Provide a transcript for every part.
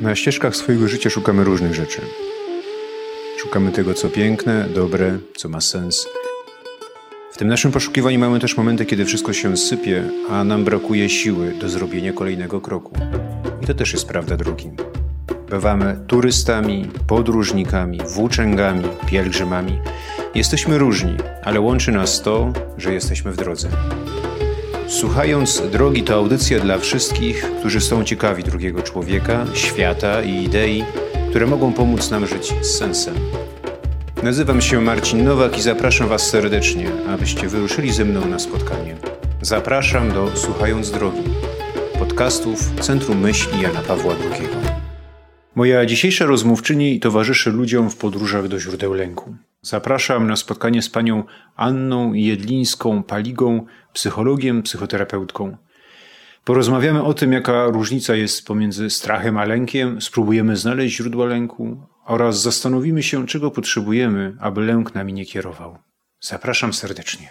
Na ścieżkach swojego życia szukamy różnych rzeczy. Szukamy tego, co piękne, dobre, co ma sens. W tym naszym poszukiwaniu mamy też momenty, kiedy wszystko się sypie, a nam brakuje siły do zrobienia kolejnego kroku. I to też jest prawda drogi. Bywamy turystami, podróżnikami, włóczęgami, pielgrzymami. Jesteśmy różni, ale łączy nas to, że jesteśmy w drodze. Słuchając Drogi to audycja dla wszystkich, którzy są ciekawi drugiego człowieka, świata i idei, które mogą pomóc nam żyć z sensem. Nazywam się Marcin Nowak i zapraszam Was serdecznie, abyście wyruszyli ze mną na spotkanie. Zapraszam do Słuchając Drogi, podcastów Centrum Myśli Jana Pawła II. Moja dzisiejsza rozmówczyni towarzyszy ludziom w podróżach do źródeł lęku. Zapraszam na spotkanie z panią Anną Jedlińską-Paligą, psychologiem, psychoterapeutką. Porozmawiamy o tym, jaka różnica jest pomiędzy strachem a lękiem, spróbujemy znaleźć źródła lęku oraz zastanowimy się, czego potrzebujemy, aby lęk nami nie kierował. Zapraszam serdecznie.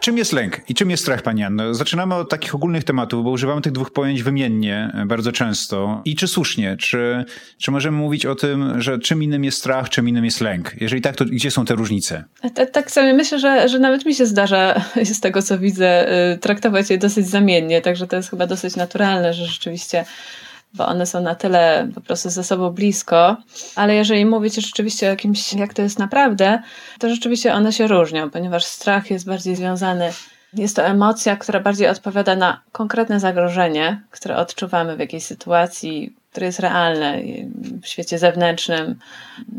Czym jest lęk i czym jest strach, Pani Anno? Zaczynamy od takich ogólnych tematów, bo używamy tych dwóch pojęć wymiennie e, bardzo często. I czy słusznie? Czy, czy możemy mówić o tym, że czym innym jest strach, czym innym jest lęk? Jeżeli tak, to gdzie są te różnice? Tak, tak sobie myślę, że, że nawet mi się zdarza z tego, co widzę, y, traktować je dosyć zamiennie, także to jest chyba dosyć naturalne, że rzeczywiście bo one są na tyle po prostu ze sobą blisko, ale jeżeli mówicie rzeczywiście o jakimś, jak to jest naprawdę, to rzeczywiście one się różnią, ponieważ strach jest bardziej związany jest to emocja, która bardziej odpowiada na konkretne zagrożenie, które odczuwamy w jakiejś sytuacji, które jest realne w świecie zewnętrznym.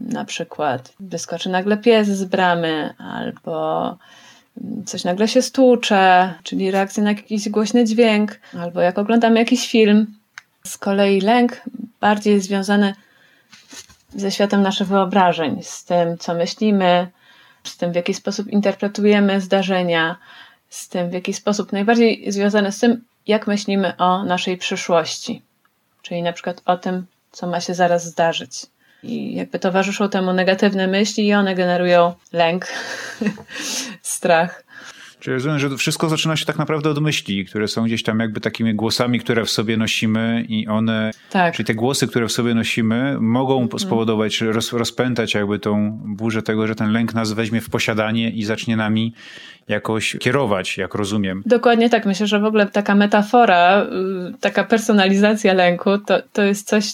Na przykład wyskoczy nagle pies z bramy, albo coś nagle się stłucze, czyli reakcja na jakiś głośny dźwięk, albo jak oglądamy jakiś film. Z kolei lęk bardziej jest związany ze światem naszych wyobrażeń, z tym, co myślimy, z tym, w jaki sposób interpretujemy zdarzenia, z tym, w jaki sposób najbardziej związane z tym, jak myślimy o naszej przyszłości, czyli na przykład o tym, co ma się zaraz zdarzyć. I jakby towarzyszą temu negatywne myśli, i one generują lęk, strach. Czyli rozumiem, że wszystko zaczyna się tak naprawdę od myśli, które są gdzieś tam jakby takimi głosami, które w sobie nosimy i one, tak. czyli te głosy, które w sobie nosimy mogą mhm. spowodować, roz, rozpętać jakby tą burzę tego, że ten lęk nas weźmie w posiadanie i zacznie nami jakoś kierować, jak rozumiem. Dokładnie tak. Myślę, że w ogóle taka metafora, y, taka personalizacja lęku to, to jest coś,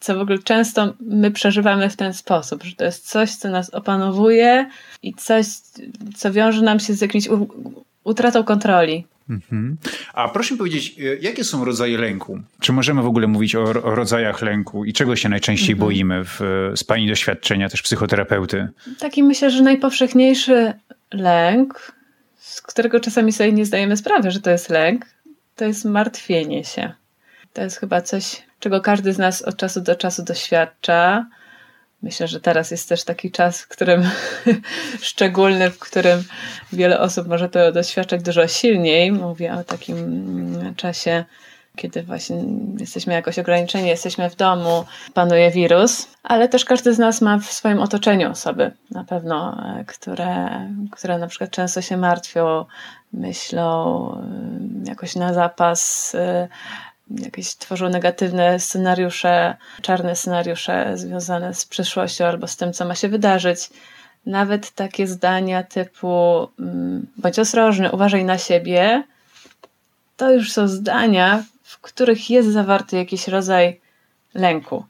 co w ogóle często my przeżywamy w ten sposób, że to jest coś, co nas opanowuje i coś, co wiąże nam się z jakimś utratą kontroli. Mhm. A proszę mi powiedzieć, y, jakie są rodzaje lęku? Czy możemy w ogóle mówić o, o rodzajach lęku i czego się najczęściej mhm. boimy w, z Pani doświadczenia, też psychoterapeuty? Taki myślę, że najpowszechniejszy lęk, z którego czasami sobie nie zdajemy sprawy, że to jest lęk, to jest martwienie się. To jest chyba coś, czego każdy z nas od czasu do czasu doświadcza. Myślę, że teraz jest też taki czas, w którym szczególny, w którym wiele osób może to doświadczać dużo silniej. Mówię o takim czasie, kiedy właśnie jesteśmy jakoś ograniczeni, jesteśmy w domu, panuje wirus, ale też każdy z nas ma w swoim otoczeniu osoby na pewno, e, które, które na przykład często się martwią, myślą e, jakoś na zapas e, jakieś tworzą negatywne scenariusze, czarne scenariusze związane z przyszłością albo z tym, co ma się wydarzyć. Nawet takie zdania typu mm, bądź ostrożny, uważaj na siebie, to już są zdania, których jest zawarty jakiś rodzaj lęku.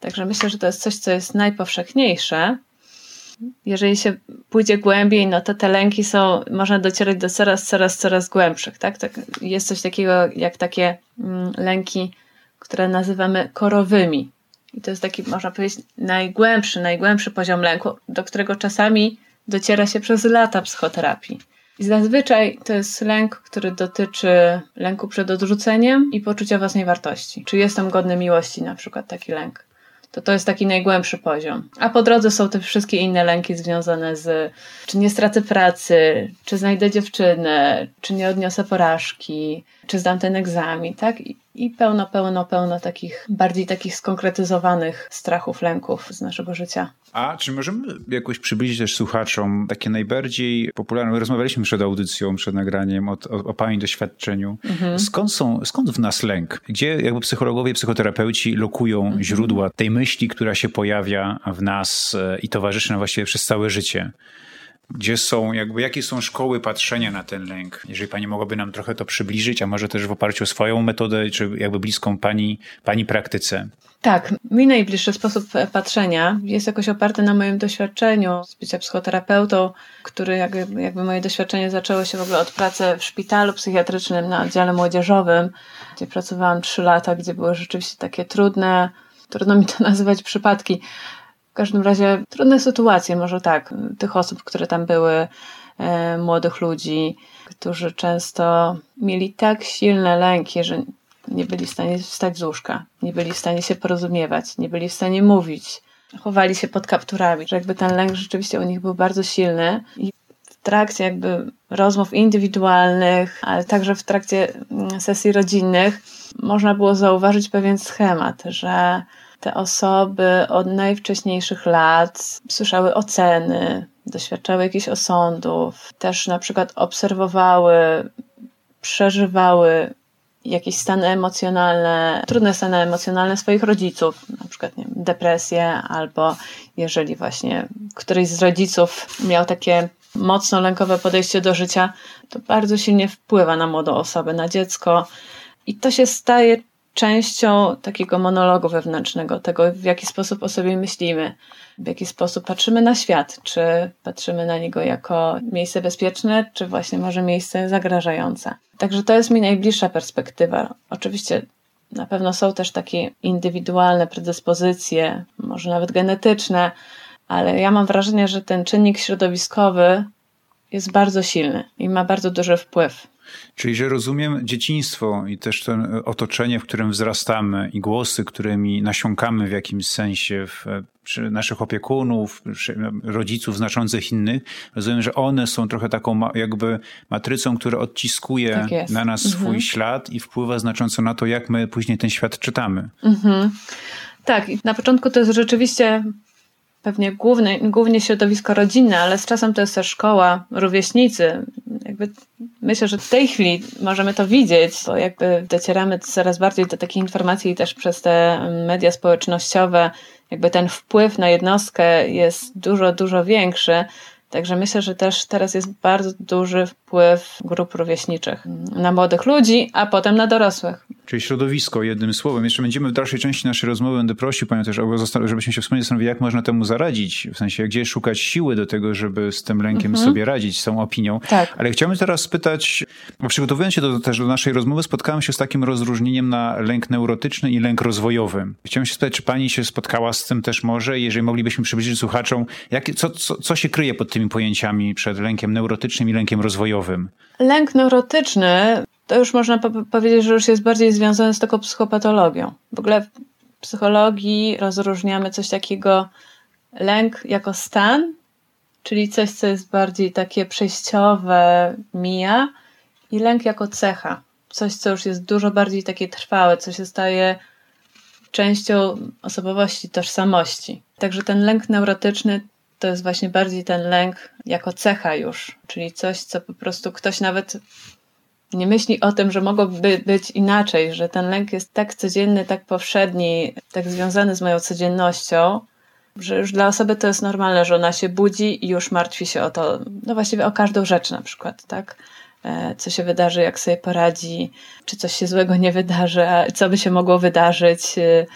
Także myślę, że to jest coś, co jest najpowszechniejsze jeżeli się pójdzie głębiej, no to te lęki są, można docierać do coraz, coraz, coraz głębszych, tak? tak jest coś takiego jak takie mm, lęki, które nazywamy korowymi. I to jest taki, można powiedzieć, najgłębszy, najgłębszy poziom lęku, do którego czasami dociera się przez lata psychoterapii. I zazwyczaj to jest lęk, który dotyczy lęku przed odrzuceniem i poczucia własnej wartości. Czy jestem godny miłości, na przykład taki lęk to to jest taki najgłębszy poziom. A po drodze są te wszystkie inne lęki związane z czy nie stracę pracy, czy znajdę dziewczynę, czy nie odniosę porażki, czy zdam ten egzamin, tak? I, pełno, pełno, pełno takich, bardziej takich skonkretyzowanych strachów, lęków z naszego życia. A czy możemy jakoś przybliżyć też słuchaczom takie najbardziej popularne, rozmawialiśmy przed audycją, przed nagraniem o, o, o Pani doświadczeniu. Mhm. Skąd, są, skąd w nas lęk? Gdzie jakby psychologowie, psychoterapeuci lokują mhm. źródła tej myśli, która się pojawia w nas e, i towarzyszy nam właściwie przez całe życie? Gdzie są, jakby, jakie są szkoły patrzenia na ten lęk? Jeżeli pani mogłaby nam trochę to przybliżyć, a może też w oparciu o swoją metodę, czy jakby bliską pani, pani praktyce. Tak, mi najbliższy sposób patrzenia jest jakoś oparty na moim doświadczeniu z bycia psychoterapeutą, który jakby, jakby moje doświadczenie zaczęło się w ogóle od pracy w szpitalu psychiatrycznym na oddziale młodzieżowym, gdzie pracowałam trzy lata, gdzie były rzeczywiście takie trudne, trudno mi to nazywać przypadki, w każdym razie trudne sytuacje, może tak, tych osób, które tam były, e, młodych ludzi, którzy często mieli tak silne lęki, że nie byli w stanie wstać z łóżka, nie byli w stanie się porozumiewać, nie byli w stanie mówić, chowali się pod kapturami, że jakby ten lęk rzeczywiście u nich był bardzo silny. I w trakcie jakby rozmów indywidualnych, ale także w trakcie mm, sesji rodzinnych można było zauważyć pewien schemat, że te osoby od najwcześniejszych lat słyszały oceny, doświadczały jakichś osądów, też na przykład obserwowały, przeżywały jakieś stany emocjonalne, trudne stany emocjonalne swoich rodziców, na przykład nie wiem, depresję, albo jeżeli właśnie któryś z rodziców miał takie mocno lękowe podejście do życia, to bardzo silnie wpływa na młodą osobę, na dziecko. I to się staje częścią takiego monologu wewnętrznego, tego w jaki sposób o sobie myślimy, w jaki sposób patrzymy na świat, czy patrzymy na niego jako miejsce bezpieczne, czy właśnie może miejsce zagrażające. Także to jest mi najbliższa perspektywa. Oczywiście na pewno są też takie indywidualne predyspozycje, może nawet genetyczne, ale ja mam wrażenie, że ten czynnik środowiskowy jest bardzo silny i ma bardzo duży wpływ Czyli, że rozumiem dzieciństwo i też to otoczenie, w którym wzrastamy i głosy, którymi nasiąkamy w jakimś sensie w, przy naszych opiekunów, rodziców znaczących innych, rozumiem, że one są trochę taką jakby matrycą, która odciskuje tak na nas mhm. swój ślad i wpływa znacząco na to, jak my później ten świat czytamy. Mhm. Tak, na początku to jest rzeczywiście pewnie główny, głównie środowisko rodzinne, ale z czasem to jest też szkoła, rówieśnicy. Jakby myślę, że w tej chwili możemy to widzieć, bo jakby docieramy coraz bardziej do takich informacji też przez te media społecznościowe. Jakby ten wpływ na jednostkę jest dużo, dużo większy. Także myślę, że też teraz jest bardzo duży wpływ grup rówieśniczych na młodych ludzi, a potem na dorosłych. Czyli środowisko, jednym słowem. Jeszcze będziemy w dalszej części naszej rozmowy, będę prosił Panią też, żebyśmy się wspólnie zastanowili, jak można temu zaradzić. W sensie, gdzie szukać siły do tego, żeby z tym lękiem mhm. sobie radzić, z tą opinią. Tak. Ale chciałbym teraz spytać, bo przygotowując się do, też do naszej rozmowy, spotkałem się z takim rozróżnieniem na lęk neurotyczny i lęk rozwojowy. Chciałem się spytać, czy Pani się spotkała z tym też może? Jeżeli moglibyśmy przybliżyć słuchaczom, jak, co, co, co się kryje pod tymi pojęciami przed lękiem neurotycznym i lękiem rozwojowym? Lęk neurotyczny to już można po powiedzieć, że już jest bardziej związane z taką psychopatologią. W ogóle w psychologii rozróżniamy coś takiego lęk jako stan, czyli coś, co jest bardziej takie przejściowe, mija, i lęk jako cecha. Coś, co już jest dużo bardziej takie trwałe, co się staje częścią osobowości, tożsamości. Także ten lęk neurotyczny to jest właśnie bardziej ten lęk jako cecha już, czyli coś, co po prostu ktoś nawet nie myśli o tym, że mogłoby być inaczej, że ten lęk jest tak codzienny, tak powszedni, tak związany z moją codziennością, że już dla osoby to jest normalne, że ona się budzi i już martwi się o to, no właściwie o każdą rzecz na przykład, tak? E, co się wydarzy, jak sobie poradzi, czy coś się złego nie wydarzy, co by się mogło wydarzyć, e,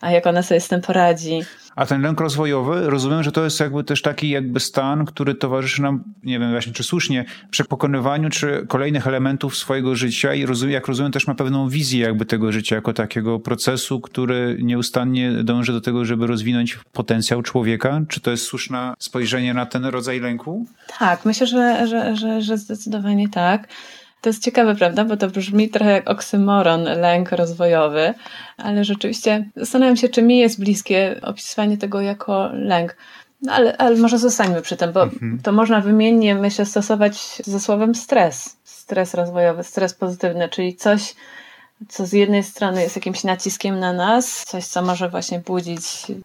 a jak ona sobie z tym poradzi. A ten lęk rozwojowy, rozumiem, że to jest jakby też taki jakby stan, który towarzyszy nam, nie wiem właśnie czy słusznie, przy pokonywaniu czy kolejnych elementów swojego życia i rozumiem, jak rozumiem też ma pewną wizję jakby tego życia jako takiego procesu, który nieustannie dąży do tego, żeby rozwinąć potencjał człowieka. Czy to jest słuszne spojrzenie na ten rodzaj lęku? Tak, myślę, że, że, że, że zdecydowanie tak. To jest ciekawe, prawda? Bo to brzmi trochę jak oksymoron, lęk rozwojowy, ale rzeczywiście zastanawiam się, czy mi jest bliskie opisywanie tego jako lęk. No ale, ale może zostańmy przy tym, bo mhm. to można wymiennie, myślę, stosować ze słowem stres. Stres rozwojowy, stres pozytywny, czyli coś, co z jednej strony jest jakimś naciskiem na nas, coś, co może właśnie budzić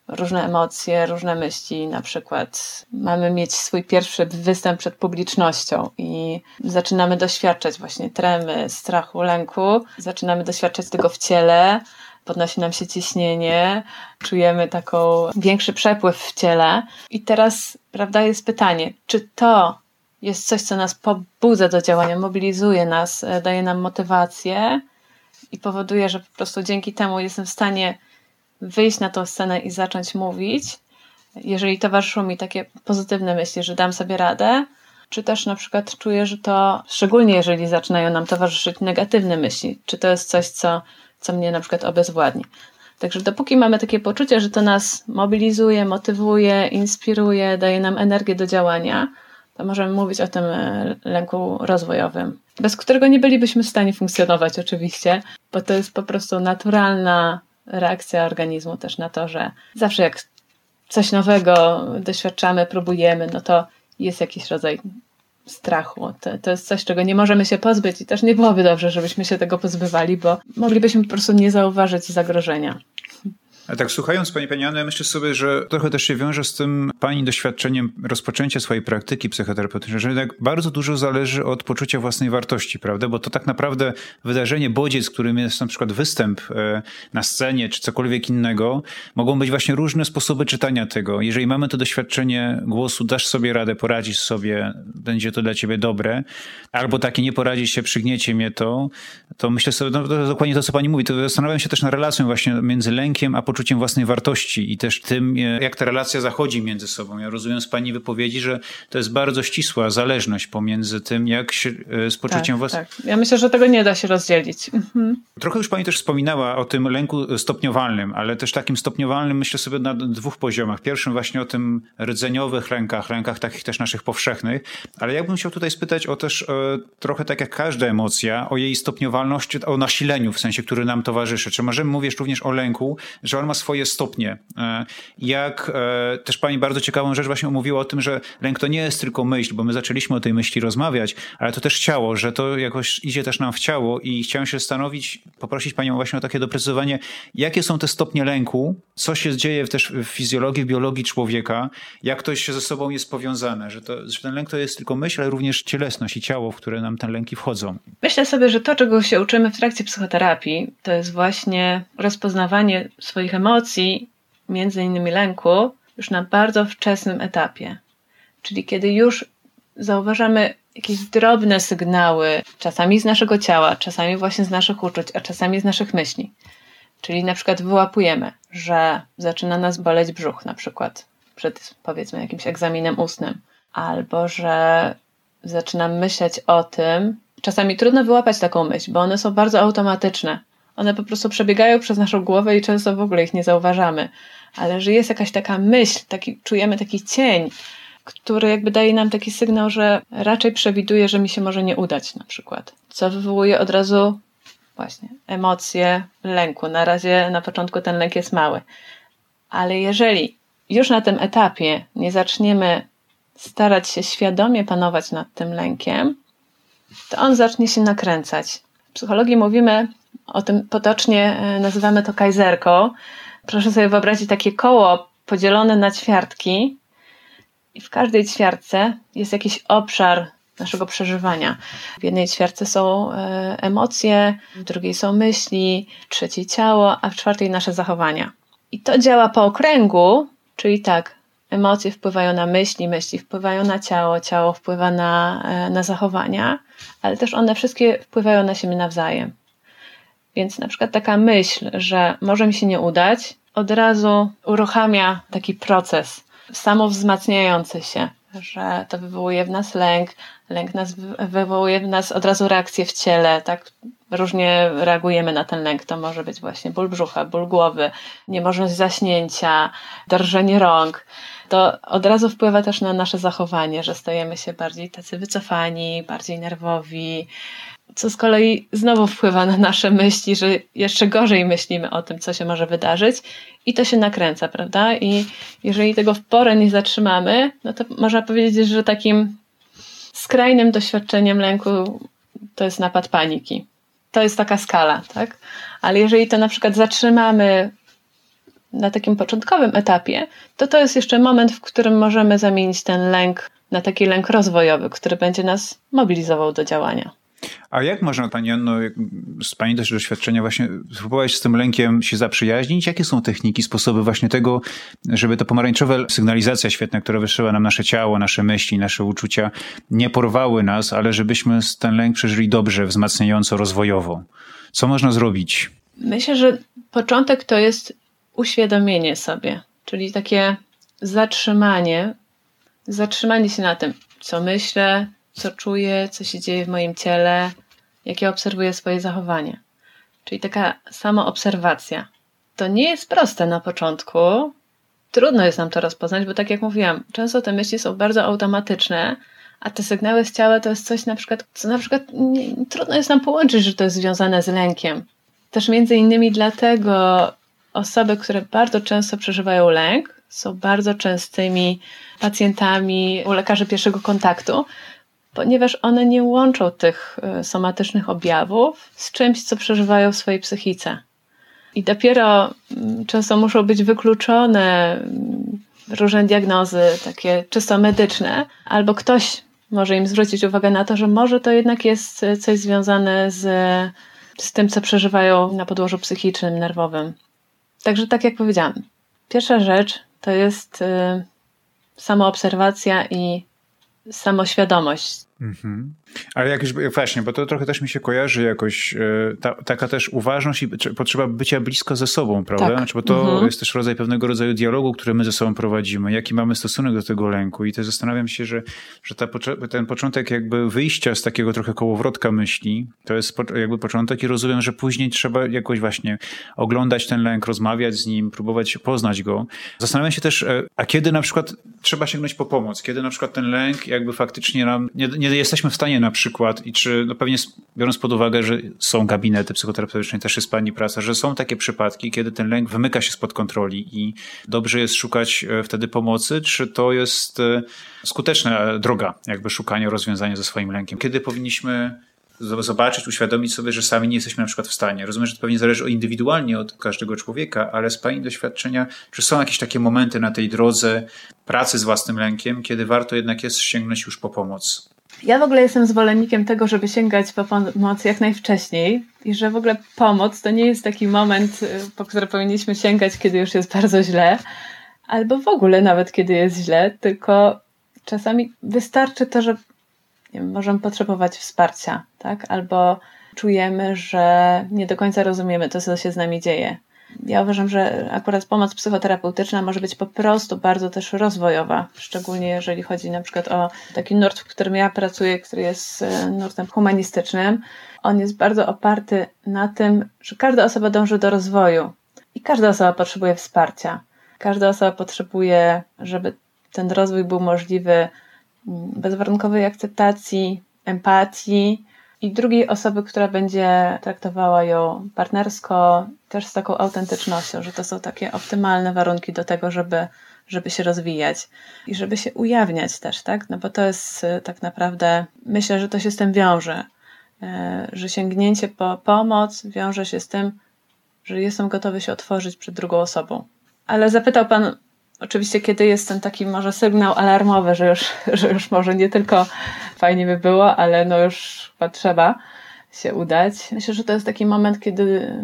różne emocje, różne myśli. Na przykład mamy mieć swój pierwszy występ przed publicznością i zaczynamy doświadczać właśnie tremy, strachu, lęku, zaczynamy doświadczać tego w ciele. Podnosi nam się ciśnienie, czujemy taką większy przepływ w ciele. I teraz, prawda, jest pytanie, czy to jest coś, co nas pobudza do działania, mobilizuje nas, e, daje nam motywację, i powoduje, że po prostu dzięki temu jestem w stanie wyjść na tą scenę i zacząć mówić, jeżeli towarzyszą mi takie pozytywne myśli, że dam sobie radę, czy też na przykład czuję, że to, szczególnie jeżeli zaczynają nam towarzyszyć negatywne myśli, czy to jest coś, co, co mnie na przykład obezwładni. Także dopóki mamy takie poczucie, że to nas mobilizuje, motywuje, inspiruje, daje nam energię do działania, to możemy mówić o tym e, lęku rozwojowym, bez którego nie bylibyśmy w stanie funkcjonować oczywiście, bo to jest po prostu naturalna reakcja organizmu też na to, że zawsze jak coś nowego doświadczamy, próbujemy, no to jest jakiś rodzaj strachu. To, to jest coś, czego nie możemy się pozbyć i też nie byłoby dobrze, żebyśmy się tego pozbywali, bo moglibyśmy po prostu nie zauważyć zagrożenia. A tak słuchając Pani Anny, myślę sobie, że trochę też się wiąże z tym Pani doświadczeniem rozpoczęcia swojej praktyki psychoterapeutycznej, że jednak bardzo dużo zależy od poczucia własnej wartości, prawda? Bo to tak naprawdę wydarzenie, bodziec, którym jest na przykład występ e, na scenie czy cokolwiek innego, mogą być właśnie różne sposoby czytania tego. Jeżeli mamy to doświadczenie głosu, dasz sobie radę, poradzisz sobie, będzie to dla Ciebie dobre, albo takie nie poradzisz się, przygniecie mnie to, to myślę sobie, no to dokładnie to, co Pani mówi, to zastanawiam się też na relacją właśnie między lękiem a własnej wartości i też tym, e, jak ta relacja zachodzi między sobą. Ja rozumiem z Pani wypowiedzi, że to jest bardzo ścisła zależność pomiędzy tym, jak się e, z poczuciem tak, własnej... Tak. Ja myślę, że tego nie da się rozdzielić. Mhm. Trochę już Pani też wspominała o tym lęku stopniowalnym, ale też takim stopniowalnym myślę sobie na dwóch poziomach. Pierwszym właśnie o tym rdzeniowych lękach, lękach takich też naszych powszechnych, ale ja bym chciał tutaj spytać o też e, trochę tak jak każda emocja, o jej stopniowalności, o nasileniu w sensie, który nam towarzyszy. Czy możemy mówić również o lęku, że on ma swoje stopnie. E, jak e, też pani bardzo ciekawą rzecz właśnie mówiła o tym, że lęk to nie jest tylko myśl, bo my zaczęliśmy o tej myśli rozmawiać, ale to też ciało, że to jakoś idzie też nam w ciało i chciałem się zastanowić, poprosić panią właśnie o takie doprecyzowanie, jakie są te stopnie lęku, co się dzieje też w fizjologii, w biologii człowieka, jak to się ze sobą jest powiązane, że, to, że ten lęk to jest tylko myśl, ale również cielesność i ciało, w które nam te lęki wchodzą. Myślę sobie, że to, czego się uczymy w trakcie psychoterapii, to jest właśnie rozpoznawanie swoich emocji, między innymi lęku, już na bardzo wczesnym etapie. Czyli kiedy już zauważamy jakieś drobne sygnały, czasami z naszego ciała, czasami właśnie z naszych uczuć, a czasami z naszych myśli. Czyli na przykład wyłapujemy, że zaczyna nas boleć brzuch, na przykład przed powiedzmy jakimś egzaminem ustnym, albo że zaczynam myśleć o tym. Czasami trudno wyłapać taką myśl, bo one są bardzo automatyczne. One po prostu przebiegają przez naszą głowę i często w ogóle ich nie zauważamy. Ale że jest jakaś taka myśl, taki, czujemy taki cień, który jakby daje nam taki sygnał, że raczej przewiduje, że mi się może nie udać na przykład. Co wywołuje od razu właśnie emocje lęku. Na razie na początku ten lęk jest mały. Ale jeżeli już na tym etapie nie zaczniemy starać się świadomie panować nad tym lękiem, to on zacznie się nakręcać. W psychologii mówimy o tym potocznie, e, nazywamy to kajzerką. Proszę sobie wyobrazić takie koło podzielone na ćwiartki i w każdej ćwiartce jest jakiś obszar naszego przeżywania. W jednej ćwiartce są e, emocje, w drugiej są myśli, w trzeciej ciało, a w czwartej nasze zachowania. I to działa po okręgu, czyli tak, emocje wpływają na myśli, myśli wpływają na ciało, ciało wpływa na, e, na zachowania, ale też one wszystkie wpływają na siebie nawzajem. Więc na przykład taka myśl, że może mi się nie udać, od razu uruchamia taki proces samowzmacniający się, że to wywołuje w nas lęk, lęk nas wywołuje w nas od razu reakcję w ciele, tak różnie reagujemy na ten lęk. To może być właśnie ból brzucha, ból głowy, niemożność zaśnięcia, drżenie rąk. To od razu wpływa też na nasze zachowanie, że stajemy się bardziej tacy wycofani, bardziej nerwowi, co z kolei znowu wpływa na nasze myśli, że jeszcze gorzej myślimy o tym, co się może wydarzyć i to się nakręca, prawda? I jeżeli tego w porę nie zatrzymamy, no to można powiedzieć, że takim skrajnym doświadczeniem lęku to jest napad paniki. To jest taka skala, tak? Ale jeżeli to na przykład zatrzymamy na takim początkowym etapie, to to jest jeszcze moment, w którym możemy zamienić ten lęk na taki lęk rozwojowy, który będzie nas mobilizował do działania. A jak można, Pani Anno, z Pani też doświadczenia właśnie spróbować z tym lękiem się zaprzyjaźnić? Jakie są techniki, sposoby właśnie tego, żeby ta pomarańczowa sygnalizacja świetna, która wysyła nam nasze ciało, nasze myśli, nasze uczucia, nie porwały nas, ale żebyśmy ten lęk przeżyli dobrze, wzmacniająco, rozwojowo? Co można zrobić? Myślę, że początek to jest uświadomienie sobie, czyli takie zatrzymanie, zatrzymanie się na tym, co myślę, co czuję, co się dzieje w moim ciele, jakie obserwuję swoje zachowanie. Czyli taka samoobserwacja. To nie jest proste na początku. Trudno jest nam to rozpoznać, bo tak jak mówiłam, często te myśli są bardzo automatyczne, a te sygnały z ciała to jest coś na przykład, co na przykład nie, trudno jest nam połączyć, że to jest związane z lękiem. Też między innymi dlatego osoby, które bardzo często przeżywają lęk, są bardzo częstymi pacjentami u lekarzy pierwszego kontaktu, ponieważ one nie łączą tych e, somatycznych objawów z czymś, co przeżywają w swojej psychice. I dopiero mm, często muszą być wykluczone mm, różne diagnozy, takie czysto medyczne, albo ktoś może im zwrócić uwagę na to, że może to jednak jest e, coś związane z, z tym, co przeżywają na podłożu psychicznym, nerwowym. Także, tak jak powiedziałam, pierwsza rzecz to jest y, samoobserwacja i samoświadomość. Mhm. Ale jakieś, właśnie, bo to trochę też mi się kojarzy jakoś, e, ta, taka też uważność i potrzeba bycia blisko ze sobą, prawda? Tak. Znaczy, bo to mhm. jest też rodzaj pewnego rodzaju dialogu, który my ze sobą prowadzimy, jaki mamy stosunek do tego lęku i też zastanawiam się, że, że ta, ten początek jakby wyjścia z takiego trochę kołowrotka myśli, to jest jakby początek i rozumiem, że później trzeba jakoś właśnie oglądać ten lęk, rozmawiać z nim, próbować poznać go. Zastanawiam się też, e, a kiedy na przykład trzeba sięgnąć po pomoc, kiedy na przykład ten lęk jakby faktycznie nam, nie, nie jesteśmy w stanie na przykład i czy, no pewnie biorąc pod uwagę, że są gabinety psychoterapeutyczne, też jest pani praca, że są takie przypadki, kiedy ten lęk wymyka się spod kontroli i dobrze jest szukać e, wtedy pomocy, czy to jest e, skuteczna droga jakby szukania rozwiązania ze swoim lękiem? Kiedy powinniśmy zobaczyć, uświadomić sobie, że sami nie jesteśmy na przykład w stanie. Rozumiem, że to pewnie zależy indywidualnie od każdego człowieka, ale z Pani doświadczenia, czy są jakieś takie momenty na tej drodze pracy z własnym lękiem, kiedy warto jednak jest sięgnąć już po pomoc? Ja w ogóle jestem zwolennikiem tego, żeby sięgać po pomoc jak najwcześniej i że w ogóle pomoc to nie jest taki moment, y, po który powinniśmy sięgać, kiedy już jest bardzo źle, albo w ogóle nawet kiedy jest źle, tylko czasami wystarczy to, że wiem, możemy potrzebować wsparcia, tak? Albo czujemy, że nie do końca rozumiemy to, co się z nami dzieje. Ja uważam, że akurat pomoc psychoterapeutyczna może być po prostu bardzo też rozwojowa, szczególnie jeżeli chodzi na przykład o taki nurt, w którym ja pracuję, który jest e, nurtem humanistycznym. On jest bardzo oparty na tym, że każda osoba dąży do rozwoju i każda osoba potrzebuje wsparcia. Każda osoba potrzebuje, żeby ten rozwój był możliwy mm, bezwarunkowej akceptacji, empatii, i drugiej osoby, która będzie traktowała ją partnersko, też z taką autentycznością, że to są takie optymalne warunki do tego, żeby, żeby się rozwijać i żeby się ujawniać też, tak? No bo to jest e, tak naprawdę, myślę, że to się z tym wiąże, e, że sięgnięcie po pomoc wiąże się z tym, że jestem gotowy się otworzyć przed drugą osobą. Ale zapytał Pan Oczywiście, kiedy jest ten taki może sygnał alarmowy, że już, że już może nie tylko fajnie by było, ale no już chyba trzeba się udać. Myślę, że to jest taki moment, kiedy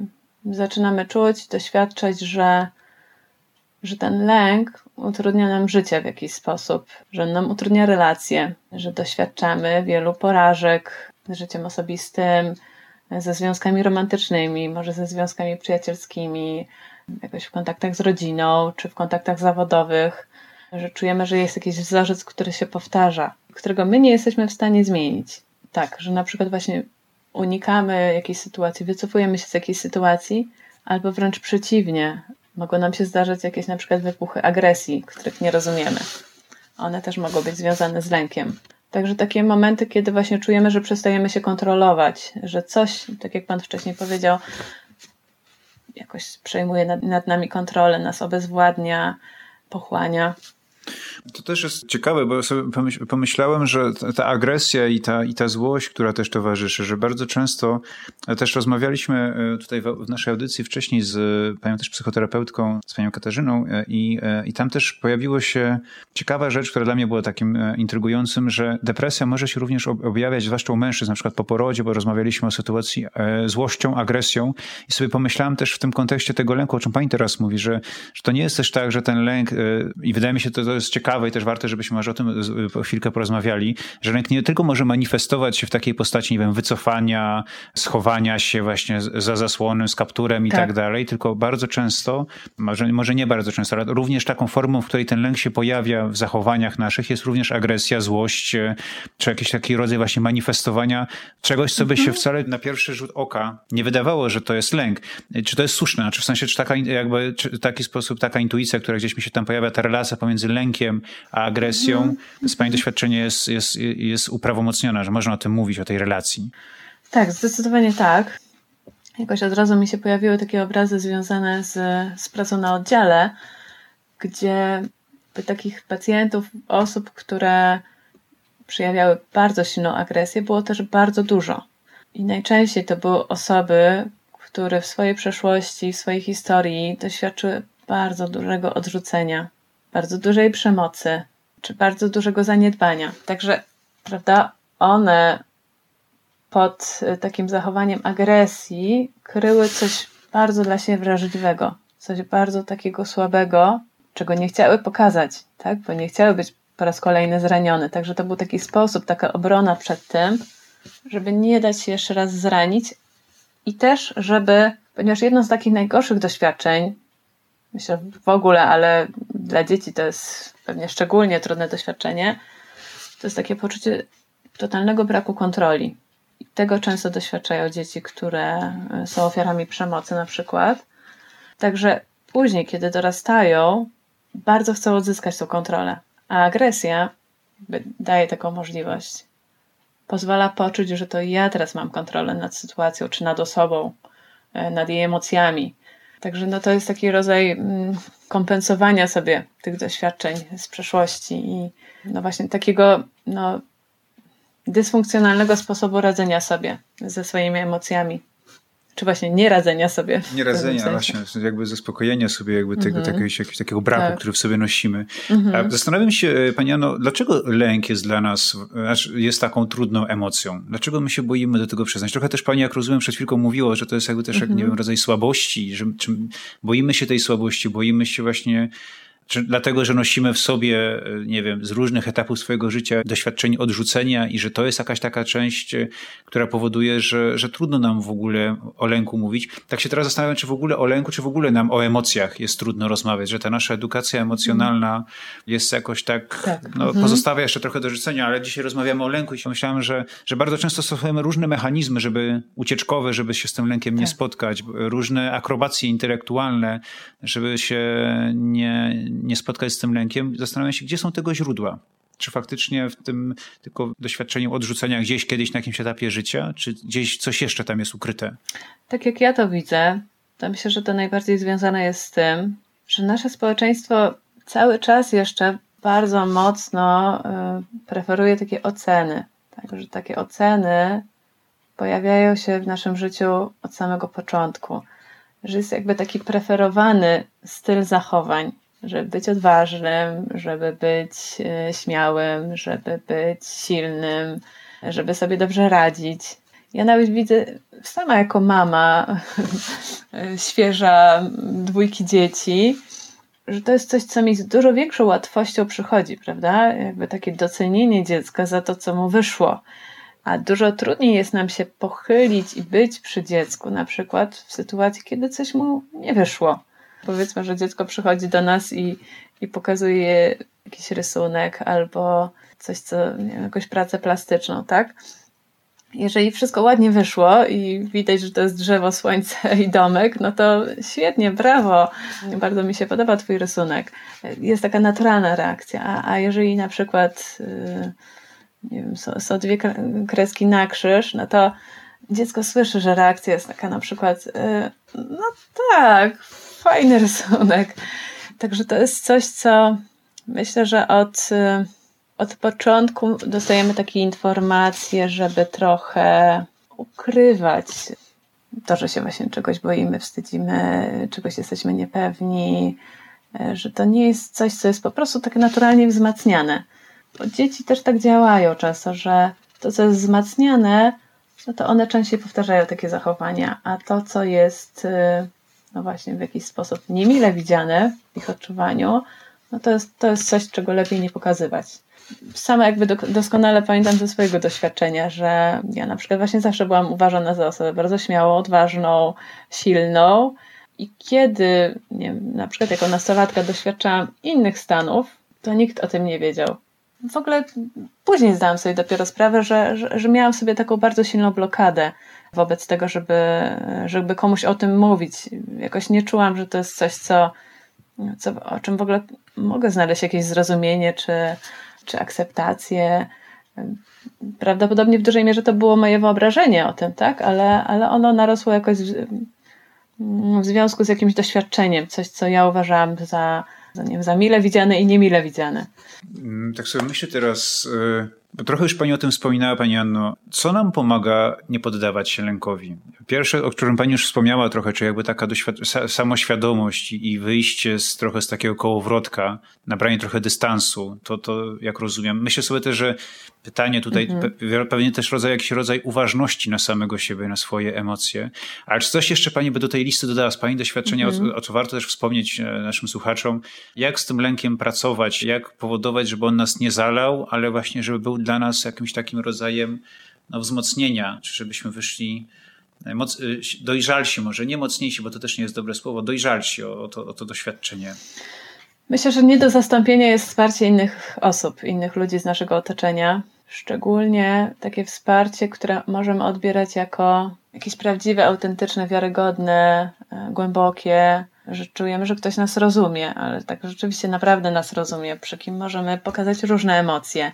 zaczynamy czuć, doświadczać, że, że ten lęk utrudnia nam życie w jakiś sposób, że nam utrudnia relacje, że doświadczamy wielu porażek z życiem osobistym, ze związkami romantycznymi, może ze związkami przyjacielskimi, jakoś w kontaktach z rodziną, czy w kontaktach zawodowych, że czujemy, że jest jakiś wzorzec, który się powtarza, którego my nie jesteśmy w stanie zmienić. Tak, że na przykład właśnie unikamy jakiejś sytuacji, wycofujemy się z jakiejś sytuacji, albo wręcz przeciwnie, mogą nam się zdarzyć jakieś na przykład wybuchy agresji, których nie rozumiemy. One też mogą być związane z lękiem. Także takie momenty, kiedy właśnie czujemy, że przestajemy się kontrolować, że coś, tak jak Pan wcześniej powiedział, jakoś przejmuje nad, nad nami kontrolę, nas obezwładnia, pochłania. To też jest ciekawe, bo sobie pomyślałem, że ta agresja i ta, i ta złość, która też towarzyszy, że bardzo często e, też rozmawialiśmy e, tutaj w naszej audycji wcześniej z panią też psychoterapeutką, z panią Katarzyną e, i, i tam też pojawiło się ciekawa rzecz, która dla mnie była takim intrygującym, że depresja może się również objawiać, zwłaszcza u mężczyzn, na przykład po porodzie, bo rozmawialiśmy o sytuacji złością, agresją. I sobie pomyślałem też w tym kontekście tego lęku, o czym pani teraz mówi, że, że to nie jest też tak, że ten lęk i wydaje mi się, to, to jest ciekawe, i też warto, żebyśmy może o tym po chwilkę porozmawiali, że lęk nie tylko może manifestować się w takiej postaci, nie wiem, wycofania, schowania się właśnie za zasłonem, z kapturem i tak, tak dalej, tylko bardzo często, może, może nie bardzo często, ale również taką formą, w której ten lęk się pojawia w zachowaniach naszych jest również agresja, złość, e, czy jakiś taki rodzaj właśnie manifestowania czegoś, co by się mhm. wcale na pierwszy rzut oka nie wydawało, że to jest lęk. Czy to jest słuszne? Czy w sensie, czy taka jakby, czy taki sposób, taka intuicja, która gdzieś mi się tam pojawia, ta relacja pomiędzy lękiem a agresją, mm. z Pani doświadczenie jest, jest, jest uprawomocniona, że można o tym mówić, o tej relacji. Tak, zdecydowanie tak. Jakoś od razu mi się pojawiły takie obrazy związane z, z pracą na oddziale, gdzie takich pacjentów, osób, które przejawiały bardzo silną agresję, było też bardzo dużo. I najczęściej to były osoby, które w swojej przeszłości, w swojej historii doświadczyły bardzo dużego odrzucenia, bardzo dużej przemocy, czy bardzo dużego zaniedbania. Także, prawda, one pod y, takim zachowaniem agresji kryły coś bardzo dla siebie wrażliwego, coś bardzo takiego słabego, czego nie chciały pokazać, tak? Bo nie chciały być po raz kolejny zranione. Także to był taki sposób, taka obrona przed tym, żeby nie dać się jeszcze raz zranić i też, żeby, ponieważ jedno z takich najgorszych doświadczeń, myślę w ogóle, ale dla dzieci to jest pewnie szczególnie trudne doświadczenie, to jest takie poczucie totalnego braku kontroli. I tego często doświadczają dzieci, które e, są ofiarami przemocy, na przykład. Także później, kiedy dorastają, bardzo chcą odzyskać tą kontrolę. A agresja daje taką możliwość. Pozwala poczuć, że to ja teraz mam kontrolę nad sytuacją, czy nad osobą, e, nad jej emocjami. Także no to jest taki rodzaj mm, kompensowania sobie tych doświadczeń z przeszłości i no właśnie takiego no, dysfunkcjonalnego sposobu radzenia sobie ze swoimi emocjami czy właśnie nieradzenia sobie. Nieradzenia, właśnie, jakby zaspokojenia sobie jakby tego, mm -hmm. takiego, jakiegoś takiego braku, tak. który w sobie nosimy. Mm -hmm. Zastanawiam się, e, Pani Jano, dlaczego lęk jest dla nas, jest taką trudną emocją? Dlaczego my się boimy do tego przyznać? Trochę też Pani, jak rozumiem, przed chwilką mówiła, że to jest jakby też, mm -hmm. jak, nie mhm. wiem, rodzaj słabości, że boimy się tej słabości, boimy się właśnie czy dlatego, że nosimy w sobie, nie wiem, z różnych etapów swojego życia doświadczenie odrzucenia i że to jest jakaś taka część, e, która powoduje, że, że trudno nam w ogóle o lęku mówić. Tak się teraz zastanawiam, czy w ogóle o lęku, czy w ogóle nam o emocjach jest trudno rozmawiać, że ta nasza edukacja emocjonalna jest jakoś tak, tak. No, mhm. pozostawia jeszcze trochę do życzenia, ale dzisiaj rozmawiamy o lęku i myślałem, że, że bardzo często stosujemy różne mechanizmy, żeby ucieczkowe, żeby się z tym lękiem tak. nie spotkać, różne akrobacje intelektualne, żeby się nie nie spotkać z tym lękiem, zastanawiam się, gdzie są tego źródła. Czy faktycznie w tym tylko doświadczeniu odrzucenia gdzieś kiedyś na jakimś etapie życia, czy gdzieś coś jeszcze tam jest ukryte? Tak jak ja to widzę, to myślę, że to najbardziej związane jest z tym, że nasze społeczeństwo cały czas jeszcze bardzo mocno y, preferuje takie oceny. Tak, że takie oceny pojawiają się w naszym życiu od samego początku. Że jest jakby taki preferowany styl zachowań żeby być odważnym, żeby być e, śmiałym, żeby być silnym, żeby sobie dobrze radzić. Ja nawet widzę sama jako mama świeża dwójki dzieci, że to jest coś, co mi z dużo większą łatwością przychodzi, prawda? Jakby takie docenienie dziecka za to, co mu wyszło. A dużo trudniej jest nam się pochylić i być przy dziecku, na przykład w sytuacji, kiedy coś mu nie wyszło. Powiedzmy, że dziecko przychodzi do nas i, i pokazuje jakiś rysunek albo coś, co, nie wiem, jakąś pracę plastyczną, tak? Jeżeli wszystko ładnie wyszło i widać, że to jest drzewo, słońce i domek, no to świetnie, brawo. Bardzo mi się podoba Twój rysunek. Jest taka naturalna reakcja. A, a jeżeli na przykład yy, nie wiem, są, są dwie kreski na krzyż, no to dziecko słyszy, że reakcja jest taka na przykład, y, no tak, fajny rysunek. Także to jest coś, co myślę, że od, y, od początku dostajemy takie informacje, żeby trochę ukrywać to, że się właśnie czegoś boimy, wstydzimy, czegoś jesteśmy niepewni, y, że to nie jest coś, co jest po prostu tak naturalnie wzmacniane. Bo dzieci też tak działają często, że to, co jest wzmacniane, no to one częściej powtarzają takie zachowania, a to, co jest y, no właśnie w jakiś sposób niemile widziane w ich odczuwaniu, no to jest, to jest coś, czego lepiej nie pokazywać. Sama jakby do, doskonale pamiętam ze swojego doświadczenia, że ja na przykład właśnie zawsze byłam uważana za osobę bardzo śmiałą, odważną, silną i kiedy, nie wiem, na przykład jako nastolatka doświadczałam innych stanów, to nikt o tym nie wiedział w ogóle później zdałam sobie dopiero sprawę, że, że, że miałam sobie taką bardzo silną blokadę wobec tego, żeby, żeby komuś o tym mówić. Jakoś nie czułam, że to jest coś, co, co o czym w ogóle mogę znaleźć jakieś zrozumienie czy, czy akceptację. Prawdopodobnie w dużej mierze to było moje wyobrażenie o tym, tak? Ale, ale ono narosło jakoś w, w związku z jakimś doświadczeniem, coś, co ja uważałam za, za, nie wiem, za mile widziane i niemile widziane. Tak sobie myślę teraz, y, trochę już Pani o tym wspominała, Pani Anno. Co nam pomaga nie poddawać się lękowi? Pierwsze, o którym Pani już wspomniała trochę, czy jakby taka samoświadomość i wyjście z trochę z takiego kołowrotka, nabranie trochę dystansu, to, to jak rozumiem. Myślę sobie też, że pytanie tutaj, mhm. pe pewnie też rodzaj, jakiś rodzaj uważności na samego siebie, na swoje emocje. Ale czy coś jeszcze Pani by do tej listy dodała z Pani doświadczenia, mhm. o, o co warto też wspomnieć e, naszym słuchaczom, jak z tym lękiem pracować, jak powodować, żeby on nas nie zalał, ale właśnie, żeby był dla nas jakimś takim rodzajem no, wzmocnienia, czy żebyśmy wyszli e, moc, e, dojrzalsi może, nie mocniejsi, bo to też nie jest dobre słowo, dojrzalsi o, o, to, o to doświadczenie. Myślę, że nie do zastąpienia jest wsparcie innych osób, innych ludzi z naszego otoczenia. Szczególnie takie wsparcie, które możemy odbierać jako jakieś prawdziwe, autentyczne, wiarygodne, e, głębokie, że czujemy, że ktoś nas rozumie, ale tak rzeczywiście naprawdę nas rozumie, przy kim możemy pokazać różne emocje,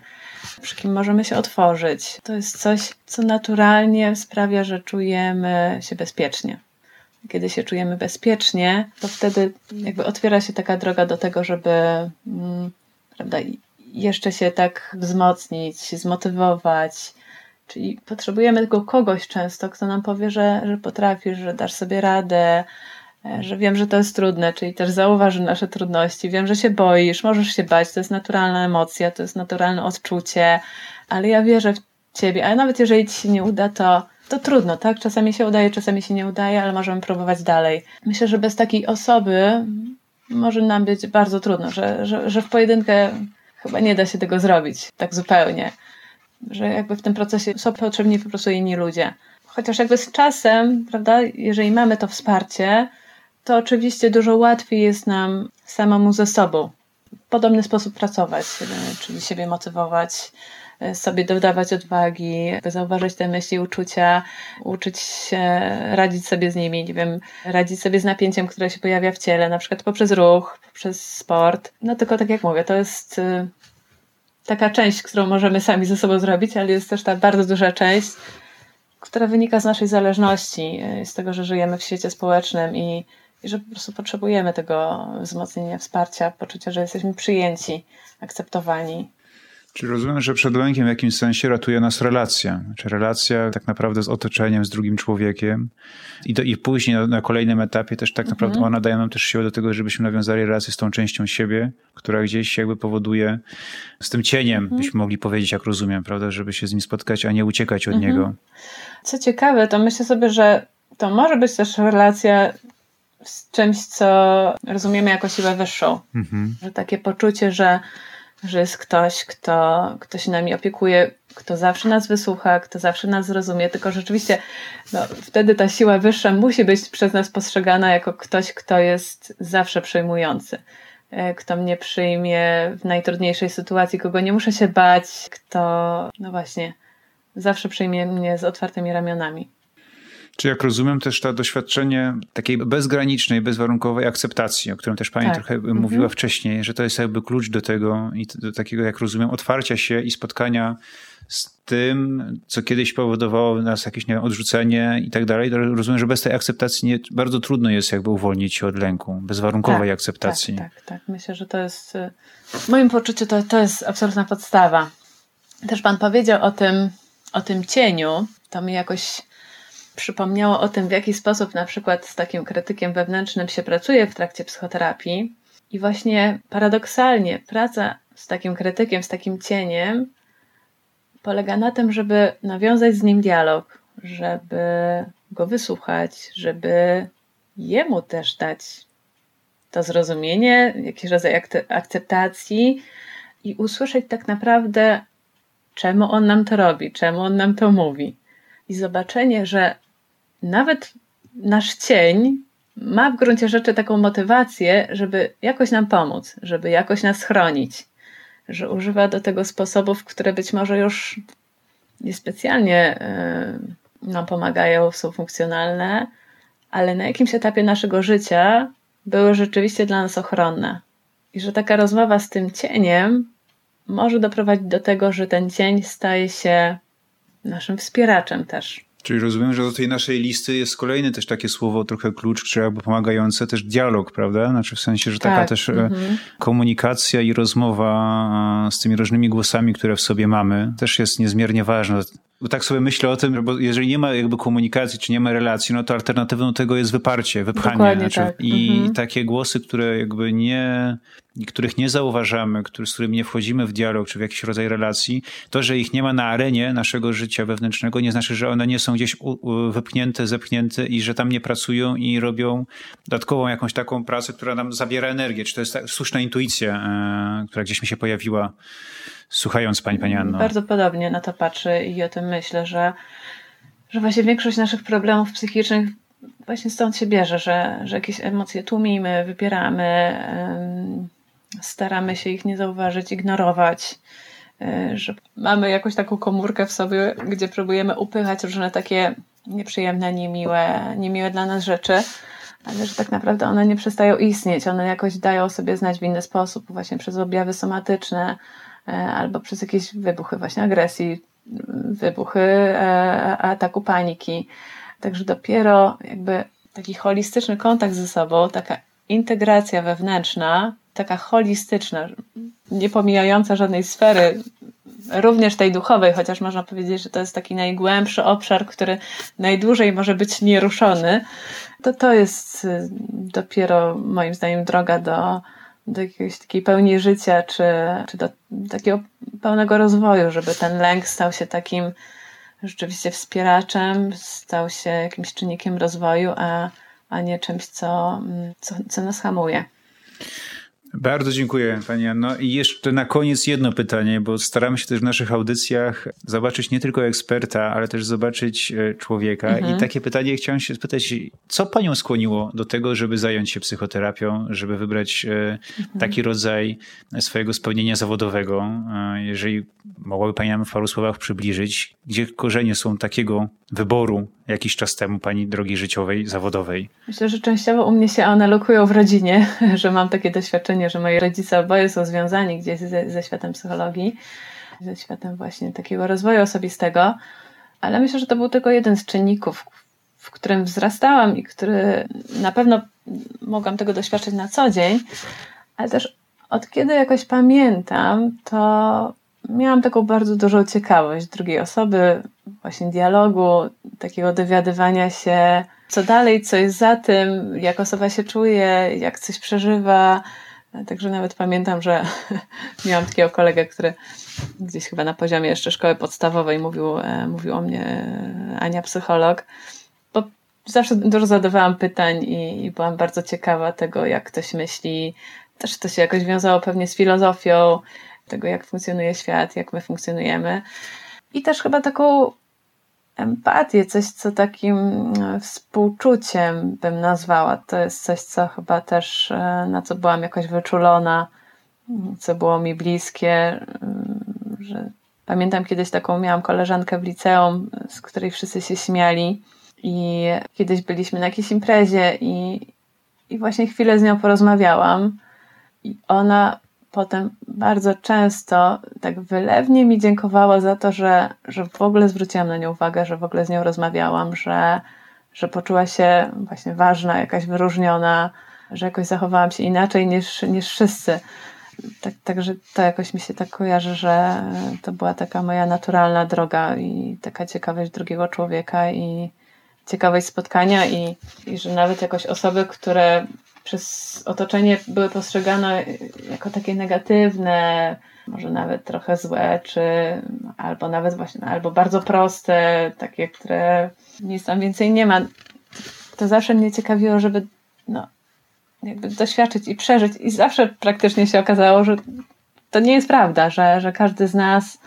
przy kim możemy się otworzyć. To jest coś, co naturalnie sprawia, że czujemy się bezpiecznie. Kiedy się czujemy bezpiecznie, to wtedy jakby otwiera się taka droga do tego, żeby mm, prawda, jeszcze się tak wzmocnić, zmotywować. Czyli potrzebujemy tylko kogoś często, kto nam powie, że, że potrafisz, że dasz sobie radę, że wiem, że to jest trudne, czyli też zauważy nasze trudności. Wiem, że się boisz, możesz się bać, to jest naturalna emocja, to jest naturalne odczucie, ale ja wierzę w ciebie, ale nawet jeżeli ci się nie uda, to, to trudno, tak? Czasami się udaje, czasami się nie udaje, ale możemy próbować dalej. Myślę, że bez takiej osoby może nam być bardzo trudno, że, że, że w pojedynkę chyba nie da się tego zrobić tak zupełnie. Że jakby w tym procesie są potrzebni po prostu inni ludzie. Chociaż jakby z czasem, prawda, jeżeli mamy to wsparcie, to oczywiście dużo łatwiej jest nam samemu ze sobą w podobny sposób pracować, czyli siebie motywować, sobie dodawać odwagi, zauważyć te myśli, uczucia, uczyć się radzić sobie z nimi, nie wiem, radzić sobie z napięciem, które się pojawia w ciele, na przykład poprzez ruch, poprzez sport. No tylko tak jak mówię, to jest y, taka część, którą możemy sami ze sobą zrobić, ale jest też ta bardzo duża część, która wynika z naszej zależności, z tego, że żyjemy w świecie społecznym i i że po prostu potrzebujemy tego wzmocnienia, wsparcia, poczucia, że jesteśmy przyjęci, akceptowani. Czy rozumiem, że przed lękiem w jakimś sensie ratuje nas relacja? Czy relacja tak naprawdę z otoczeniem, z drugim człowiekiem i, do, i później na, na, kolejnym etapie też tak naprawdę mhm. ona daje nam też siłę do tego, żebyśmy nawiązali relację z tą częścią siebie, która gdzieś jakby powoduje z tym cieniem, mhm. byśmy mogli powiedzieć, jak rozumiem, prawda, żeby się z nim spotkać, a nie uciekać od mhm. niego. Co ciekawe, to myślę sobie, że to może być też relacja z czymś, co rozumiemy jako siłę wyższą. Mhm. Że takie poczucie, że, że jest ktoś, kto, kto się nami opiekuje, kto zawsze nas wysłucha, kto zawsze nas zrozumie, tylko rzeczywiście no, wtedy ta siła wyższa musi być przez nas postrzegana jako ktoś, kto jest zawsze przejmujący. E, kto mnie przyjmie w najtrudniejszej sytuacji, kogo nie muszę się bać, kto, no właśnie, zawsze przyjmie mnie z otwartymi ramionami. Czy jak rozumiem też to doświadczenie takiej bezgranicznej, bezwarunkowej akceptacji, o którym też pani tak. trochę mhm. mówiła wcześniej, że to jest jakby klucz do tego i do takiego, jak rozumiem, otwarcia się i spotkania z tym, co kiedyś powodowało nas jakieś nie wiem, odrzucenie i tak dalej. Rozumiem, że bez tej akceptacji nie, bardzo trudno jest jakby uwolnić się od lęku, bezwarunkowej tak, akceptacji. Tak, tak, tak. Myślę, że to jest, w moim poczuciu to, to jest absolutna podstawa. Też pan powiedział o tym, o tym cieniu. To mi jakoś przypomniało o tym, w jaki sposób na przykład z takim krytykiem wewnętrznym się pracuje w trakcie psychoterapii. I właśnie paradoksalnie praca z takim krytykiem, z takim cieniem polega na tym, żeby nawiązać z nim dialog, żeby go wysłuchać, żeby jemu też dać to zrozumienie, jakiś rodzaj akceptacji i usłyszeć tak naprawdę, czemu on nam to robi, czemu on nam to mówi. I zobaczenie, że nawet nasz cień ma w gruncie rzeczy taką motywację, żeby jakoś nam pomóc, żeby jakoś nas chronić, że używa do tego sposobów, które być może już niespecjalnie y, nam pomagają, są funkcjonalne, ale na jakimś etapie naszego życia były rzeczywiście dla nas ochronne. I że taka rozmowa z tym cieniem może doprowadzić do tego, że ten cień staje się naszym wspieraczem też. Czyli rozumiem, że do tej naszej listy jest kolejne też takie słowo, trochę klucz, czy jakby pomagające, też dialog, prawda? Znaczy w sensie, że taka tak. też mm -hmm. komunikacja i rozmowa z tymi różnymi głosami, które w sobie mamy, też jest niezmiernie ważna. Bo tak sobie myślę o tym, bo jeżeli nie ma jakby komunikacji, czy nie ma relacji, no to alternatywą tego jest wyparcie, wypchanie. Znaczy, tak. I mhm. takie głosy, które jakby nie, których nie zauważamy, który, z którymi nie wchodzimy w dialog, czy w jakiś rodzaj relacji, to, że ich nie ma na arenie naszego życia wewnętrznego, nie znaczy, że one nie są gdzieś wypchnięte, zepchnięte i że tam nie pracują i robią dodatkową jakąś taką pracę, która nam zabiera energię. Czy to jest ta słuszna intuicja, e, która gdzieś mi się pojawiła słuchając Pani, Pani Anno. Bardzo podobnie na to patrzę i o tym myślę, że, że właśnie większość naszych problemów psychicznych właśnie stąd się bierze, że, że jakieś emocje tłumimy, wypieramy, staramy się ich nie zauważyć, ignorować, e, że mamy jakąś taką komórkę w sobie, gdzie próbujemy upychać różne takie nieprzyjemne, niemiłe, niemiłe dla nas rzeczy, ale że tak naprawdę one nie przestają istnieć, one jakoś dają sobie znać w inny sposób, właśnie przez objawy somatyczne, albo przez jakieś wybuchy właśnie agresji, wybuchy e, ataku paniki. Także dopiero jakby taki holistyczny kontakt ze sobą, taka integracja wewnętrzna, taka holistyczna, nie pomijająca żadnej sfery, również tej duchowej, chociaż można powiedzieć, że to jest taki najgłębszy obszar, który najdłużej może być nieruszony, to to jest y, dopiero moim zdaniem droga do, do jakiejś takiej pełni życia, czy, czy do takiego pełnego rozwoju, żeby ten lęk stał się takim rzeczywiście wspieraczem, stał się jakimś czynnikiem rozwoju, a, a nie czymś, co, co, co nas hamuje. Bardzo dziękuję Pani Anno. I jeszcze na koniec jedno pytanie, bo staramy się też w naszych audycjach zobaczyć nie tylko eksperta, ale też zobaczyć e, człowieka. Mhm. I takie pytanie chciałem się spytać, co Panią skłoniło do tego, żeby zająć się psychoterapią, żeby wybrać e, mhm. taki rodzaj swojego spełnienia zawodowego? E, jeżeli mogłaby Pani nam w paru słowach przybliżyć, gdzie korzenie są takiego wyboru jakiś czas temu Pani drogi życiowej, zawodowej? Myślę, że częściowo u mnie się one lokują w rodzinie, że mam takie doświadczenie, że moi rodzice oboje są związani gdzieś ze, ze światem psychologii, ze światem właśnie takiego rozwoju osobistego, ale myślę, że to był tylko jeden z czynników, w którym wzrastałam i który na pewno mogłam tego doświadczyć na co dzień, ale też od kiedy jakoś pamiętam, to miałam taką bardzo dużą ciekawość drugiej osoby, właśnie dialogu, takiego dowiadywania się, co dalej, co jest za tym, jak osoba się czuje, jak coś przeżywa. Także nawet pamiętam, że miałam takiego kolegę, który gdzieś chyba na poziomie jeszcze szkoły podstawowej mówił, e, mówił o mnie e, Ania psycholog, bo zawsze dużo zadawałam pytań i, i byłam bardzo ciekawa tego, jak ktoś myśli. Też to się jakoś wiązało pewnie z filozofią, tego, jak funkcjonuje świat, jak my funkcjonujemy. I też chyba taką empatię, coś, co takim e, współczuciem bym nazwała. To jest coś, co chyba też, e, na co byłam jakoś wyczulona, co było mi bliskie, że pamiętam kiedyś taką miałam koleżankę w liceum, z której wszyscy się śmiali I kiedyś byliśmy na jakiejś imprezie i, i właśnie chwilę z nią porozmawiałam. I ona potem bardzo często tak wylewnie mi dziękowała za to, że, że w ogóle zwróciłam na nią uwagę, że w ogóle z nią rozmawiałam, że, że poczuła się właśnie ważna, jakaś wyróżniona, że jakoś zachowałam się inaczej niż, niż wszyscy. Tak, także to jakoś mi się tak kojarzy, że to była taka moja naturalna droga i taka ciekawość drugiego człowieka i ciekawość spotkania i, i że nawet jakoś osoby, które przez otoczenie były postrzegane jako takie negatywne, może nawet trochę złe, czy albo nawet właśnie, albo bardzo proste, takie, które nic tam więcej nie ma. To zawsze mnie ciekawiło, żeby no, jakby doświadczyć i przeżyć. I zawsze praktycznie się okazało, że to nie jest prawda, że, że każdy z nas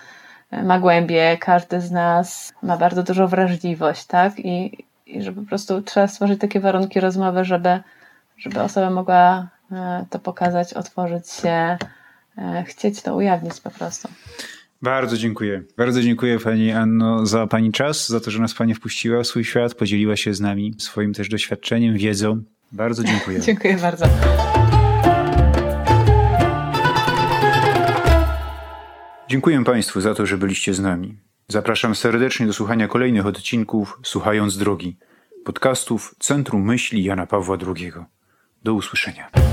ma głębie, każdy z nas ma bardzo dużą wrażliwość, tak? I, i że po prostu trzeba stworzyć takie warunki rozmowy, żeby, żeby osoba mogła e, to pokazać, otworzyć się, e, chcieć to ujawnić po prostu. Bardzo dziękuję. Bardzo dziękuję Pani Anno za Pani czas, za to, że nas Pani wpuściła w swój świat, podzieliła się z nami swoim też doświadczeniem, wiedzą. Bardzo dziękuję. dziękuję bardzo. Dziękuję Państwu za to, że byliście z nami. Zapraszam serdecznie do słuchania kolejnych odcinków Słuchając Drogi, podcastów Centrum Myśli Jana Pawła II. Do usłyszenia.